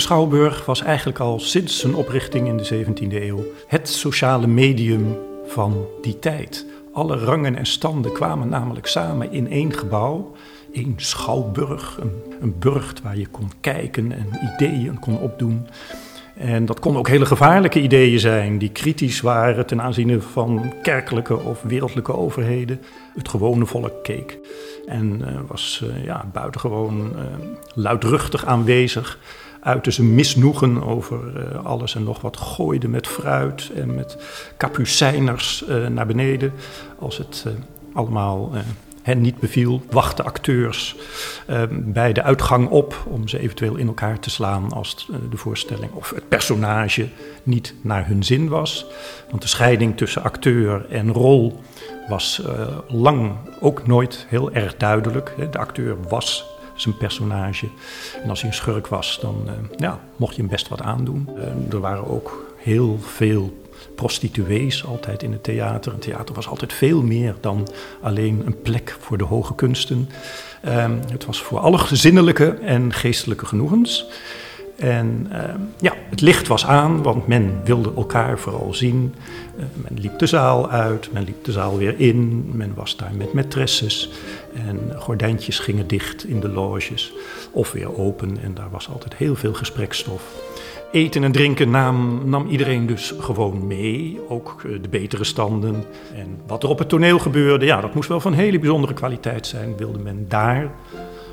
De Schouwburg was eigenlijk al sinds zijn oprichting in de 17e eeuw het sociale medium van die tijd. Alle rangen en standen kwamen namelijk samen in één gebouw. Één schouwburg, een, een burcht waar je kon kijken en ideeën kon opdoen. En dat konden ook hele gevaarlijke ideeën zijn, die kritisch waren ten aanzien van kerkelijke of wereldlijke overheden. Het gewone volk keek en uh, was uh, ja, buitengewoon uh, luidruchtig aanwezig. Uitte zijn misnoegen over alles en nog wat, gooide met fruit en met kapucijners naar beneden. Als het allemaal hen niet beviel, wachten acteurs bij de uitgang op om ze eventueel in elkaar te slaan als de voorstelling of het personage niet naar hun zin was. Want de scheiding tussen acteur en rol was lang ook nooit heel erg duidelijk. De acteur was zijn personage. En als hij een schurk was, dan ja, mocht je hem best wat aandoen. er waren ook heel veel prostituees altijd in het theater. Een theater was altijd veel meer dan alleen een plek voor de hoge kunsten. Um, het was voor alle zinnelijke en geestelijke genoegens. En uh, ja, het licht was aan, want men wilde elkaar vooral zien. Uh, men liep de zaal uit, men liep de zaal weer in. Men was daar met maîtresses. En gordijntjes gingen dicht in de loges of weer open. En daar was altijd heel veel gesprekstof. Eten en drinken nam, nam iedereen dus gewoon mee, ook eh, de betere standen. En wat er op het toneel gebeurde, ja, dat moest wel van hele bijzondere kwaliteit zijn. Wilde men daar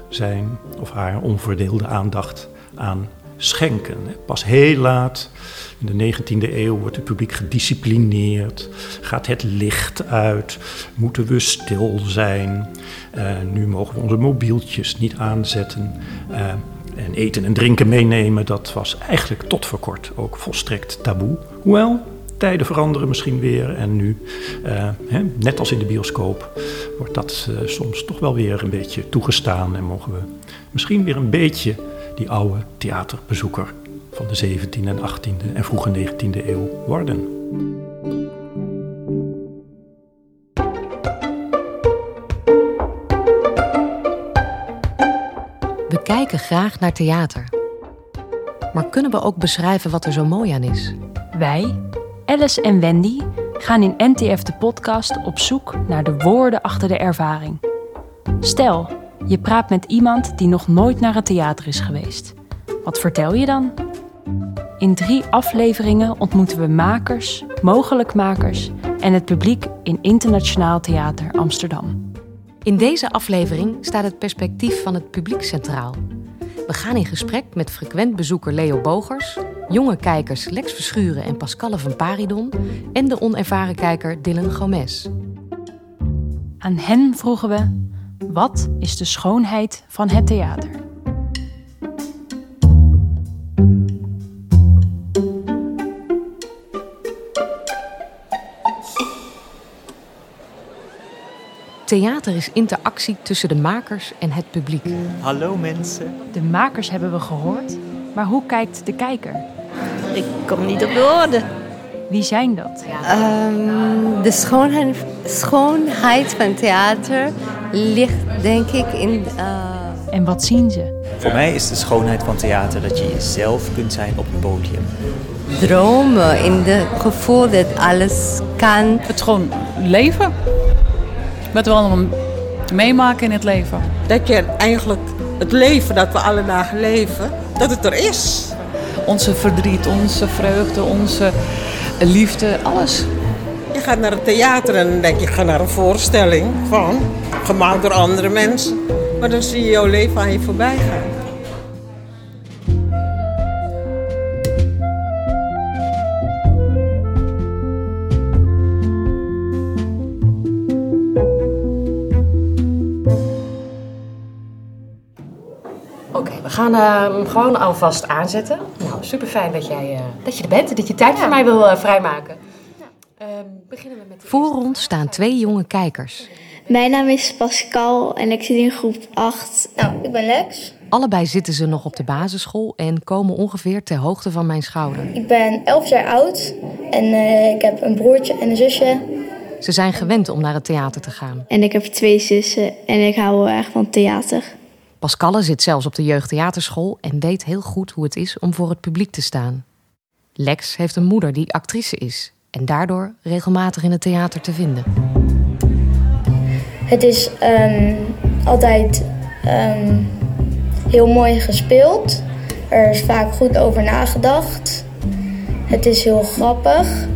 zijn of haar onverdeelde aandacht aan schenken. Pas heel laat, in de 19e eeuw, wordt het publiek gedisciplineerd. Gaat het licht uit? Moeten we stil zijn? Uh, nu mogen we onze mobieltjes niet aanzetten. Uh, en eten en drinken meenemen, dat was eigenlijk tot voor kort ook volstrekt taboe. Hoewel, tijden veranderen misschien weer. En nu, uh, hè, net als in de bioscoop, wordt dat soms toch wel weer een beetje toegestaan. En mogen we misschien weer een beetje die oude theaterbezoeker van de 17e en 18e en vroege 19e eeuw worden. We kijken graag naar theater. Maar kunnen we ook beschrijven wat er zo mooi aan is? Wij, Alice en Wendy, gaan in NTF de podcast op zoek naar de woorden achter de ervaring. Stel, je praat met iemand die nog nooit naar het theater is geweest. Wat vertel je dan? In drie afleveringen ontmoeten we makers, mogelijkmakers en het publiek in Internationaal Theater Amsterdam. In deze aflevering staat het perspectief van het publiek centraal. We gaan in gesprek met frequent bezoeker Leo Bogers, jonge kijkers Lex Verschuren en Pascalle van Paridon en de onervaren kijker Dylan Gomez. Aan hen vroegen we: wat is de schoonheid van het theater? Theater is interactie tussen de makers en het publiek. Hallo mensen. De makers hebben we gehoord, maar hoe kijkt de kijker? Ik kom niet op de orde. Wie zijn dat? Um, de schoonheid, schoonheid van theater ligt denk ik in. Uh... En wat zien ze? Voor mij is de schoonheid van theater dat je jezelf kunt zijn op het podium. Dromen, in het gevoel dat alles kan. Het gewoon leven wat we allemaal meemaken in het leven. Dat je eigenlijk het leven dat we alle dagen leven, dat het er is. Onze verdriet, onze vreugde, onze liefde, alles. Je gaat naar het theater en dan denk je, ga naar een voorstelling van, gemaakt door andere mensen. Maar dan zie je jouw leven aan je voorbij gaan. We gaan hem uh, gewoon alvast aanzetten. Nou, super fijn dat, jij, uh, dat je er bent en dat je tijd ja. voor mij wil uh, vrijmaken. Ja. beginnen we met Voor ons staan twee jonge kijkers. Mijn naam is Pascal en ik zit in groep 8. Nou, ik ben Lex. Allebei zitten ze nog op de basisschool en komen ongeveer ter hoogte van mijn schouder. Ik ben 11 jaar oud en ik heb een broertje en een zusje. Ze zijn gewend om naar het theater te gaan. En ik heb twee zussen en ik hou erg van theater. Pascalle zit zelfs op de jeugdtheaterschool en weet heel goed hoe het is om voor het publiek te staan. Lex heeft een moeder die actrice is en daardoor regelmatig in het theater te vinden. Het is ehm, altijd ehm, heel mooi gespeeld. Er is vaak goed over nagedacht. Het is heel grappig.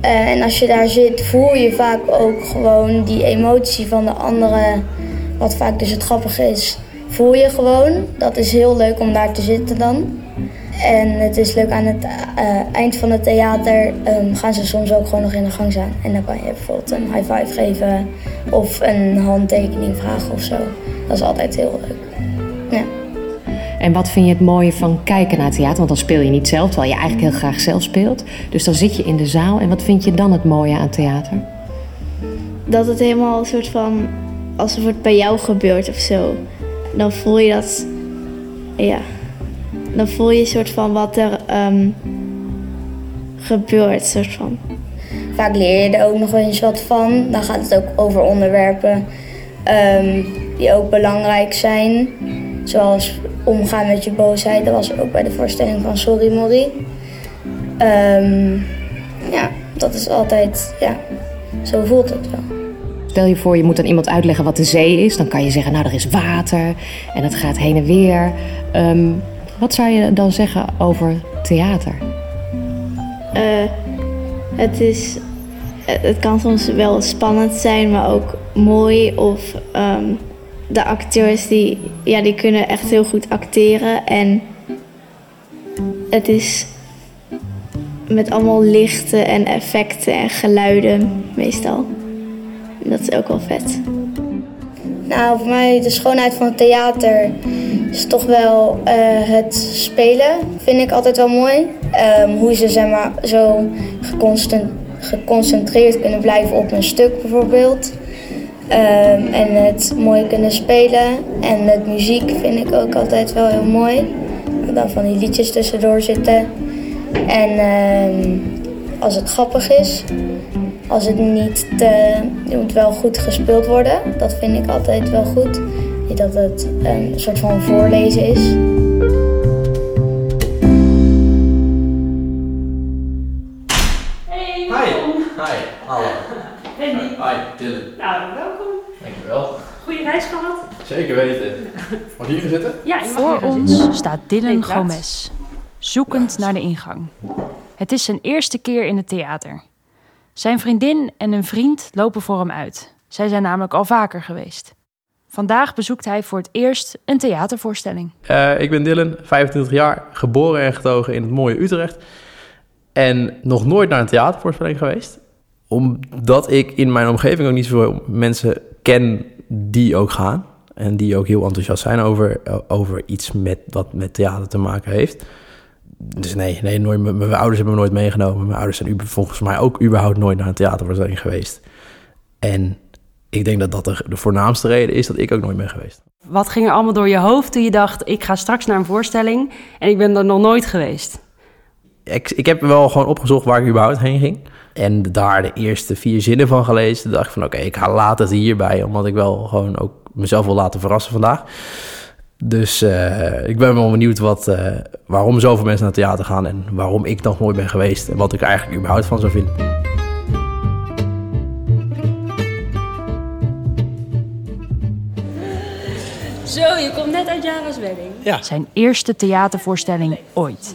Eh, en als je daar zit, voel je vaak ook gewoon die emotie van de anderen. Wat vaak dus het grappige is, voel je gewoon. Dat is heel leuk om daar te zitten dan. En het is leuk aan het eh, eind van het theater ehm, gaan ze soms ook gewoon nog in de gang staan. En dan kan je bijvoorbeeld een high five geven of een handtekening vragen of zo. Dat is altijd heel leuk. Ja. En wat vind je het mooie van kijken naar theater? Want dan speel je niet zelf, terwijl je eigenlijk heel graag zelf speelt. Dus dan zit je in de zaal. En wat vind je dan het mooie aan theater? Dat het helemaal een soort van alsof het bij jou gebeurt of zo. Dan voel je dat, ja. Dan voel je een soort van wat er ehm, gebeurt, soort van. Vaak leer je er ook nog eens wat van. Dan gaat het ook over onderwerpen ehm, die ook belangrijk zijn. Zoals omgaan met je boosheid. Dat was ook bij de voorstelling van Sorry Mori. Ehm, ja, dat is altijd, ja, zo voelt het wel. Stel je voor, je moet aan iemand uitleggen wat de zee is. Dan kan je zeggen, nou, er is water en het gaat heen en weer. Ehm, wat zou je dan zeggen over theater? Eh, het, is, het kan soms wel spannend zijn, maar ook mooi. Of ehm, de acteurs die, ja, die kunnen echt heel goed acteren. En het is met allemaal lichten en effecten en geluiden meestal. En dat is ook wel vet. Nou, voor mij de schoonheid van het theater is toch wel eh, het spelen. Vind ik altijd wel mooi. Ehm, hoe ze zeg maar, zo geconcentreerd kunnen blijven op een stuk bijvoorbeeld. Ehm, en het mooi kunnen spelen. En met muziek vind ik ook altijd wel heel mooi. Dan van die liedjes tussendoor zitten. En ehm, als het grappig is. Als het niet te... Het moet wel goed gespeeld worden. Dat vind ik altijd wel goed. Dat het een soort van voorlezen is. Hi. Hi. Hallo. Wendy. Hi, Dylan. Nou, welkom. Dankjewel. Goeie reis gehad. Zeker weten. Mag ik hier gaan zitten? Ja, mag Voor ons zitten. staat Dylan. Gomez, zoekend naar de ingang. Het is zijn eerste keer in het theater. Zijn vriendin en een vriend lopen voor hem uit. Zij zijn namelijk al vaker geweest. Vandaag bezoekt hij voor het eerst een theatervoorstelling. Eh, ik ben Dylan, 25 jaar, geboren en getogen in het mooie Utrecht. En nog nooit naar een theatervoorstelling geweest. Omdat ik in mijn omgeving ook niet zoveel mensen ken die ook gaan. En die ook heel enthousiast zijn over, over iets met, wat met theater te maken heeft. Dus nee, nee nooit, mijn, mijn ouders hebben me nooit meegenomen. Mijn ouders zijn volgens mij ook überhaupt nooit naar een theatervoorstelling geweest. En ik denk dat dat de, voornaamste reden is dat ik ook nooit ben geweest. Wat ging er allemaal door je hoofd toen je dacht... ik ga straks naar een voorstelling en ik ben er nog nooit geweest? Ik, ik heb wel gewoon opgezocht waar ik überhaupt heen ging. En daar de eerste vier zinnen van gelezen. Toen dacht ik van oké, ik ga laat het hierbij. Omdat ik wel gewoon ook mezelf wil laten verrassen vandaag. Dus eh, ik ben wel benieuwd wat, eh, waarom zoveel mensen naar het theater gaan. En waarom ik nog nooit ben geweest. En wat ik er eigenlijk überhaupt van zou vinden. Je komt net uit Jara's wedding. Ja. Zijn eerste theatervoorstelling ooit.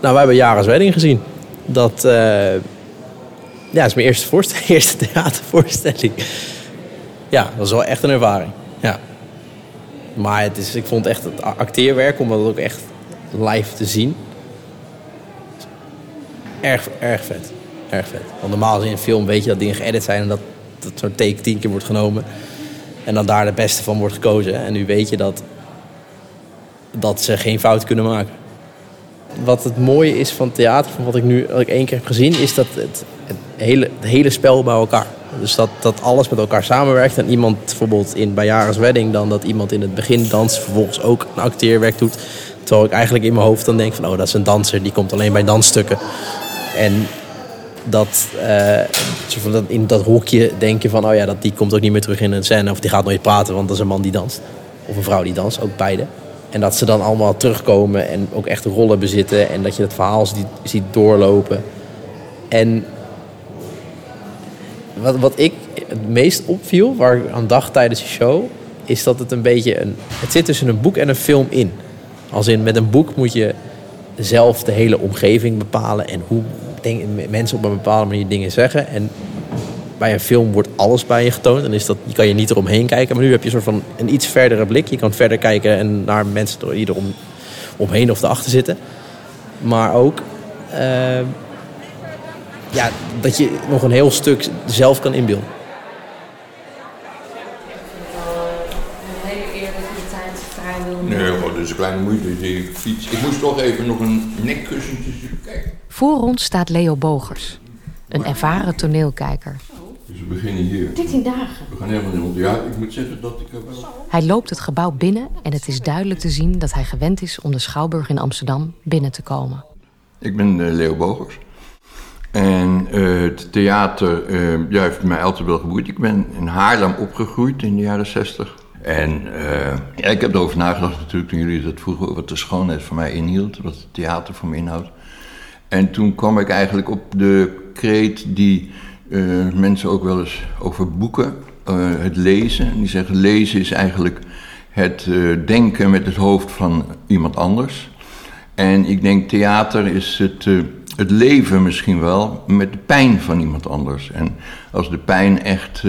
Nou, wij hebben Jara's Wedding gezien. Dat eh, ja, is mijn eerste, voorstelling, eerste theatervoorstelling. Ja, dat is wel echt een ervaring. Ja. Maar het is, ik vond echt het acteerwerk, om dat ook echt live te zien. Erg, erg vet. Erg vet. Want normaal in een film weet je dat dingen geëdit zijn en dat, dat zo'n take tien keer wordt genomen. En dan daar de beste van wordt gekozen. En nu weet je dat, dat ze geen fout kunnen maken wat het mooie is van theater, van wat ik nu wat één keer heb gezien, is dat het, het, hele, het hele spel bij elkaar. Dus dat, dat alles met elkaar samenwerkt. En iemand bijvoorbeeld in bij Wedding, dan dat iemand in het begin danst, vervolgens ook een acteerwerk doet. Terwijl ik eigenlijk in mijn hoofd dan denk van, oh, dat is een danser, die komt alleen bij dansstukken. En dat, van dat in dat hokje denk je van, oh ja, dat, die komt ook niet meer terug in een scène. Of die gaat nooit praten, want dat is een man die danst. of een vrouw die danst, ook beide. En dat ze dan allemaal terugkomen en ook echt rollen bezitten en dat je het verhaal ziet, ziet doorlopen. En wat, wat ik het meest opviel, waar ik aan dacht tijdens de show, is dat het een beetje een. Het zit tussen een boek en een film in. Als in met een boek moet je zelf de hele omgeving bepalen en hoe denk, mensen op een bepaalde manier dingen zeggen. En bij een film wordt alles bij je getoond. En is dat, je kan je niet eromheen kijken. Maar nu heb je een soort van een iets verdere blik. Je kan verder kijken en naar mensen die er om, omheen of erachter zitten. Maar ook uh, ja, dat je nog een heel stuk zelf kan inbeelden. Nee, dus een kleine moeite. Die fiets. Ik moest toch even nog een nekkussentje kijken. Voor ons staat Leo Bogers, een ervaren toneelkijker. Dus we beginnen hier. 13 dagen. We gaan helemaal in rond. Ja, ik moet zeggen dat ik wel... Hij loopt het gebouw binnen en het is duidelijk te zien dat hij gewend is om de Schouwburg in Amsterdam binnen te komen. Ik ben uh, Leo Bogers. En uh, het theater uh, ja, heeft mij altijd wel geboeid. Ik ben in Haarlem opgegroeid in de jaren 60. En ja, ik heb erover nagedacht natuurlijk toen jullie dat vroegen... wat de schoonheid voor mij inhield, wat het theater voor me inhoudt. En toen kwam ik eigenlijk op de kreet die uh, mensen ook wel eens over boeken, uh, het lezen. En die zeggen lezen is eigenlijk het denken met het hoofd van iemand anders. En ik denk theater is het, het leven misschien wel met de pijn van iemand anders. En als de pijn echt,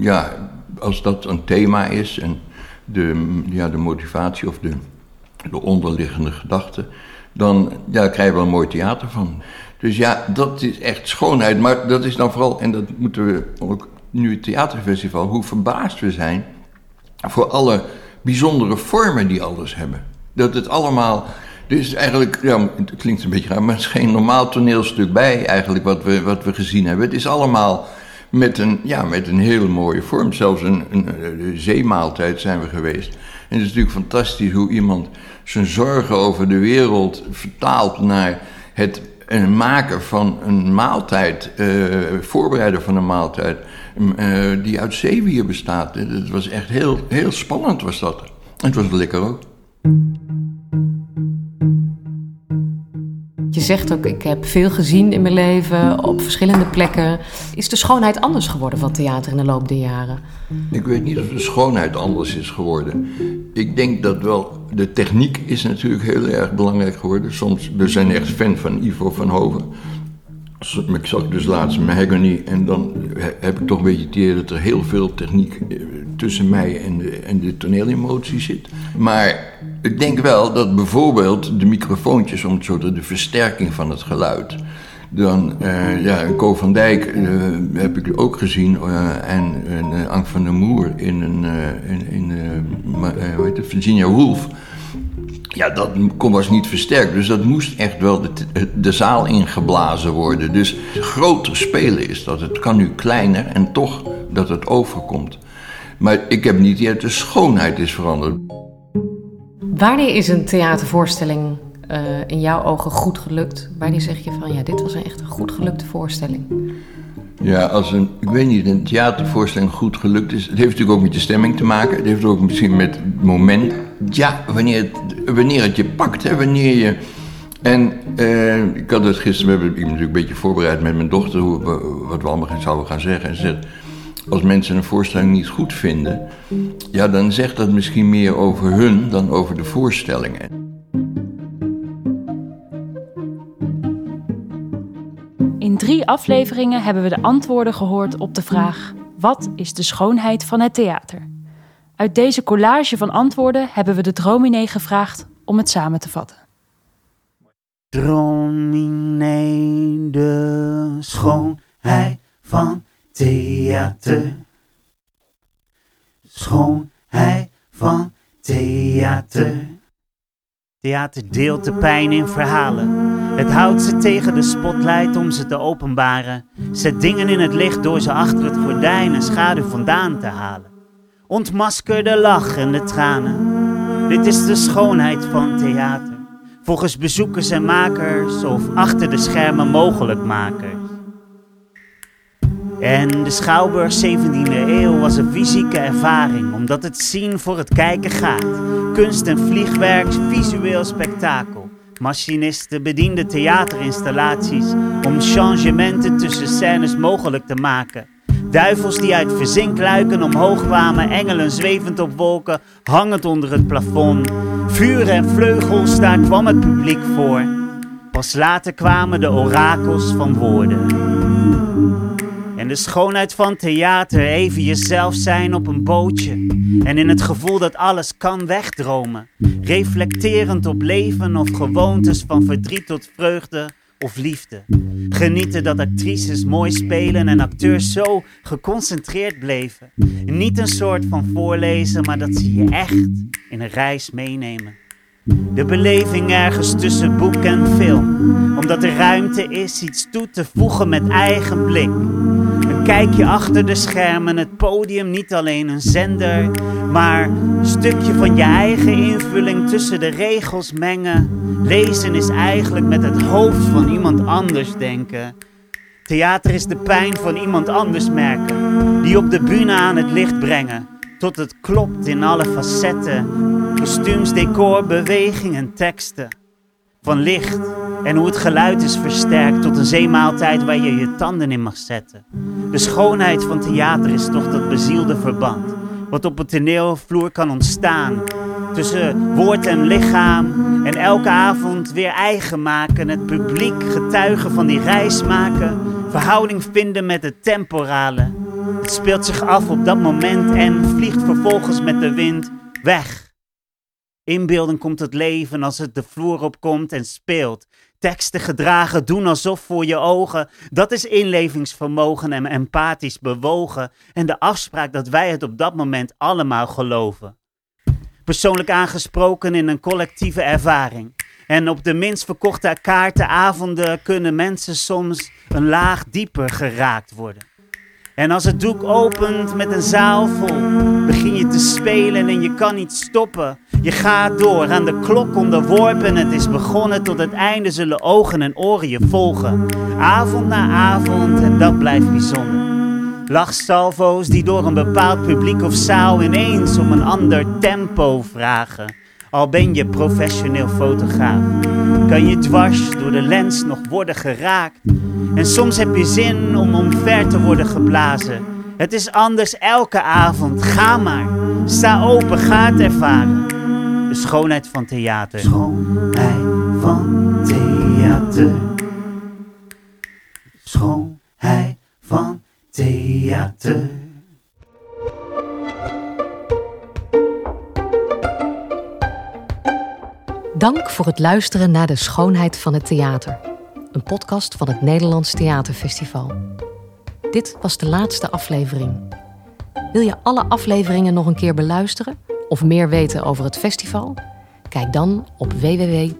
ja, als dat een thema is en de, ja, de motivatie of de, de onderliggende gedachte, dan ja, krijg je wel een mooi theater van. Dus ja, dat is echt schoonheid. Maar dat is dan vooral, en dat moeten we ook nu het theaterfestival, hoe verbaasd we zijn voor alle bijzondere vormen die alles hebben. Dat het allemaal. Is eigenlijk, ja, het klinkt een beetje raar, maar het is geen normaal toneelstuk bij eigenlijk wat we, wat we gezien hebben. Het is allemaal met een, ja, met een hele mooie vorm. Zelfs een, een, een zeemaaltijd zijn we geweest. En het is natuurlijk fantastisch hoe iemand zijn zorgen over de wereld vertaalt naar het maken van een maaltijd, uh, voorbereiden van een maaltijd, uh, die uit zeewier bestaat. Het was echt heel, heel spannend was dat. En het was lekker ook. Je zegt ook, ik heb veel gezien in mijn leven, op verschillende plekken. Is de schoonheid anders geworden van theater in de loop der jaren? Ik weet niet of de schoonheid anders is geworden. Ik denk dat wel, de techniek is natuurlijk heel erg belangrijk geworden. Soms, we zijn echt fan van Ivo van Hoven. Ik zag dus laatst Mahagony en dan heb ik toch een beetje het dat er heel veel techniek eh, tussen mij en de, en de toneelemotie zit. Maar ik denk wel dat bijvoorbeeld de microfoontjes, om het zo de versterking van het geluid. Dan, uh, ja, Co van Dijk uh, heb ik ook gezien en uh, Ank van der Moer in, een, in, in hoe heet het, Virginia Woolf. Ja, dat was niet versterkt, dus dat moest echt wel de, de zaal ingeblazen worden. Dus groter spelen is dat. Het kan nu kleiner en toch dat het overkomt. Maar ik heb niet dat de schoonheid is veranderd. Wanneer is een theatervoorstelling uh, in jouw ogen goed gelukt? Wanneer zeg je van ja, dit was een echt een goed gelukte voorstelling? Ja, als een, ik weet niet, een theatervoorstelling goed gelukt is. Het heeft natuurlijk ook met je stemming te maken. Het heeft ook misschien met het moment. Ja, wanneer het, wanneer het je pakt, hè, wanneer je. En uh, ik had het gisteren, hebben ik natuurlijk een beetje voorbereid met mijn dochter, hoe, wat we allemaal zouden gaan zeggen. En ze zegt, als mensen een voorstelling niet goed vinden, ja, dan zegt dat misschien meer over hun dan over de voorstellingen. Drie afleveringen hebben we de antwoorden gehoord op de vraag: wat is de schoonheid van het theater? Uit deze collage van antwoorden hebben we de Drominee gevraagd om het samen te vatten. Drominee, de schoonheid van theater. Schoonheid van theater. Theater deelt de pijn in verhalen. Het houdt ze tegen de spotlight om ze te openbaren. Zet dingen in het licht door ze achter het gordijn en schaduw vandaan te halen. Ontmasker de lach en de tranen. Dit is de schoonheid van theater. Volgens bezoekers en makers of achter de schermen mogelijkmakers. En de Schouwburg 17e eeuw was een fysieke ervaring, omdat het zien voor het kijken gaat. Kunst en vliegwerk, visueel spektakel. Machinisten bedienden theaterinstallaties om changementen tussen scènes mogelijk te maken. Duivels die uit verzinkluiken omhoog kwamen, engelen zwevend op wolken, hangend onder het plafond. Vuur en vleugels, daar kwam het publiek voor. Pas later kwamen de orakels van woorden. De schoonheid van theater, even jezelf zijn op een bootje. En in het gevoel dat alles kan wegdromen. Reflecterend op leven of gewoontes van verdriet tot vreugde of liefde. Genieten dat actrices mooi spelen en acteurs zo geconcentreerd bleven. Niet een soort van voorlezen, maar dat ze je echt in een reis meenemen. De beleving ergens tussen boek en film, omdat er ruimte is iets toe te voegen met eigen blik. Een kijkje achter de schermen, het podium niet alleen een zender, maar een stukje van je eigen invulling tussen de regels mengen. Lezen is eigenlijk met het hoofd van iemand anders denken. Theater is de pijn van iemand anders merken, die op de bühne aan het licht brengen, tot het klopt in alle facetten. Kostuums, decor, beweging en teksten. Van licht en hoe het geluid is versterkt tot een zeemaaltijd waar je je tanden in mag zetten. De schoonheid van theater is toch dat bezielde verband. Wat op het toneelvloer kan ontstaan. Tussen woord en lichaam. En elke avond weer eigen maken. Het publiek getuigen van die reis maken. Verhouding vinden met het temporale. Het speelt zich af op dat moment en vliegt vervolgens met de wind weg. Inbeelden komt het leven als het de vloer opkomt en speelt. Teksten gedragen, doen alsof voor je ogen. Dat is inlevingsvermogen en empathisch bewogen. En de afspraak dat wij het op dat moment allemaal geloven. Persoonlijk aangesproken in een collectieve ervaring. En op de minst verkochte kaartenavonden kunnen mensen soms een laag dieper geraakt worden. En als het doek opent met een zaal vol, begin je te spelen en je kan niet stoppen. Je gaat door, aan de klok onderworpen. Het is begonnen, tot het einde zullen ogen en oren je volgen. Avond na avond en dat blijft bijzonder. Lachsalvo's die door een bepaald publiek of zaal ineens om een ander tempo vragen. Al ben je professioneel fotograaf, kan je dwars door de lens nog worden geraakt. En soms heb je zin om omver te worden geblazen. Het is anders elke avond. Ga maar. Sta open, ga het ervaren. De schoonheid van theater. Schoonheid van theater. Schoonheid van theater. Dank voor het luisteren naar De Schoonheid van het Theater. Een podcast van het Nederlands Theaterfestival. Dit was de laatste aflevering. Wil je alle afleveringen nog een keer beluisteren of meer weten over het festival? Kijk dan op www.tf.nl.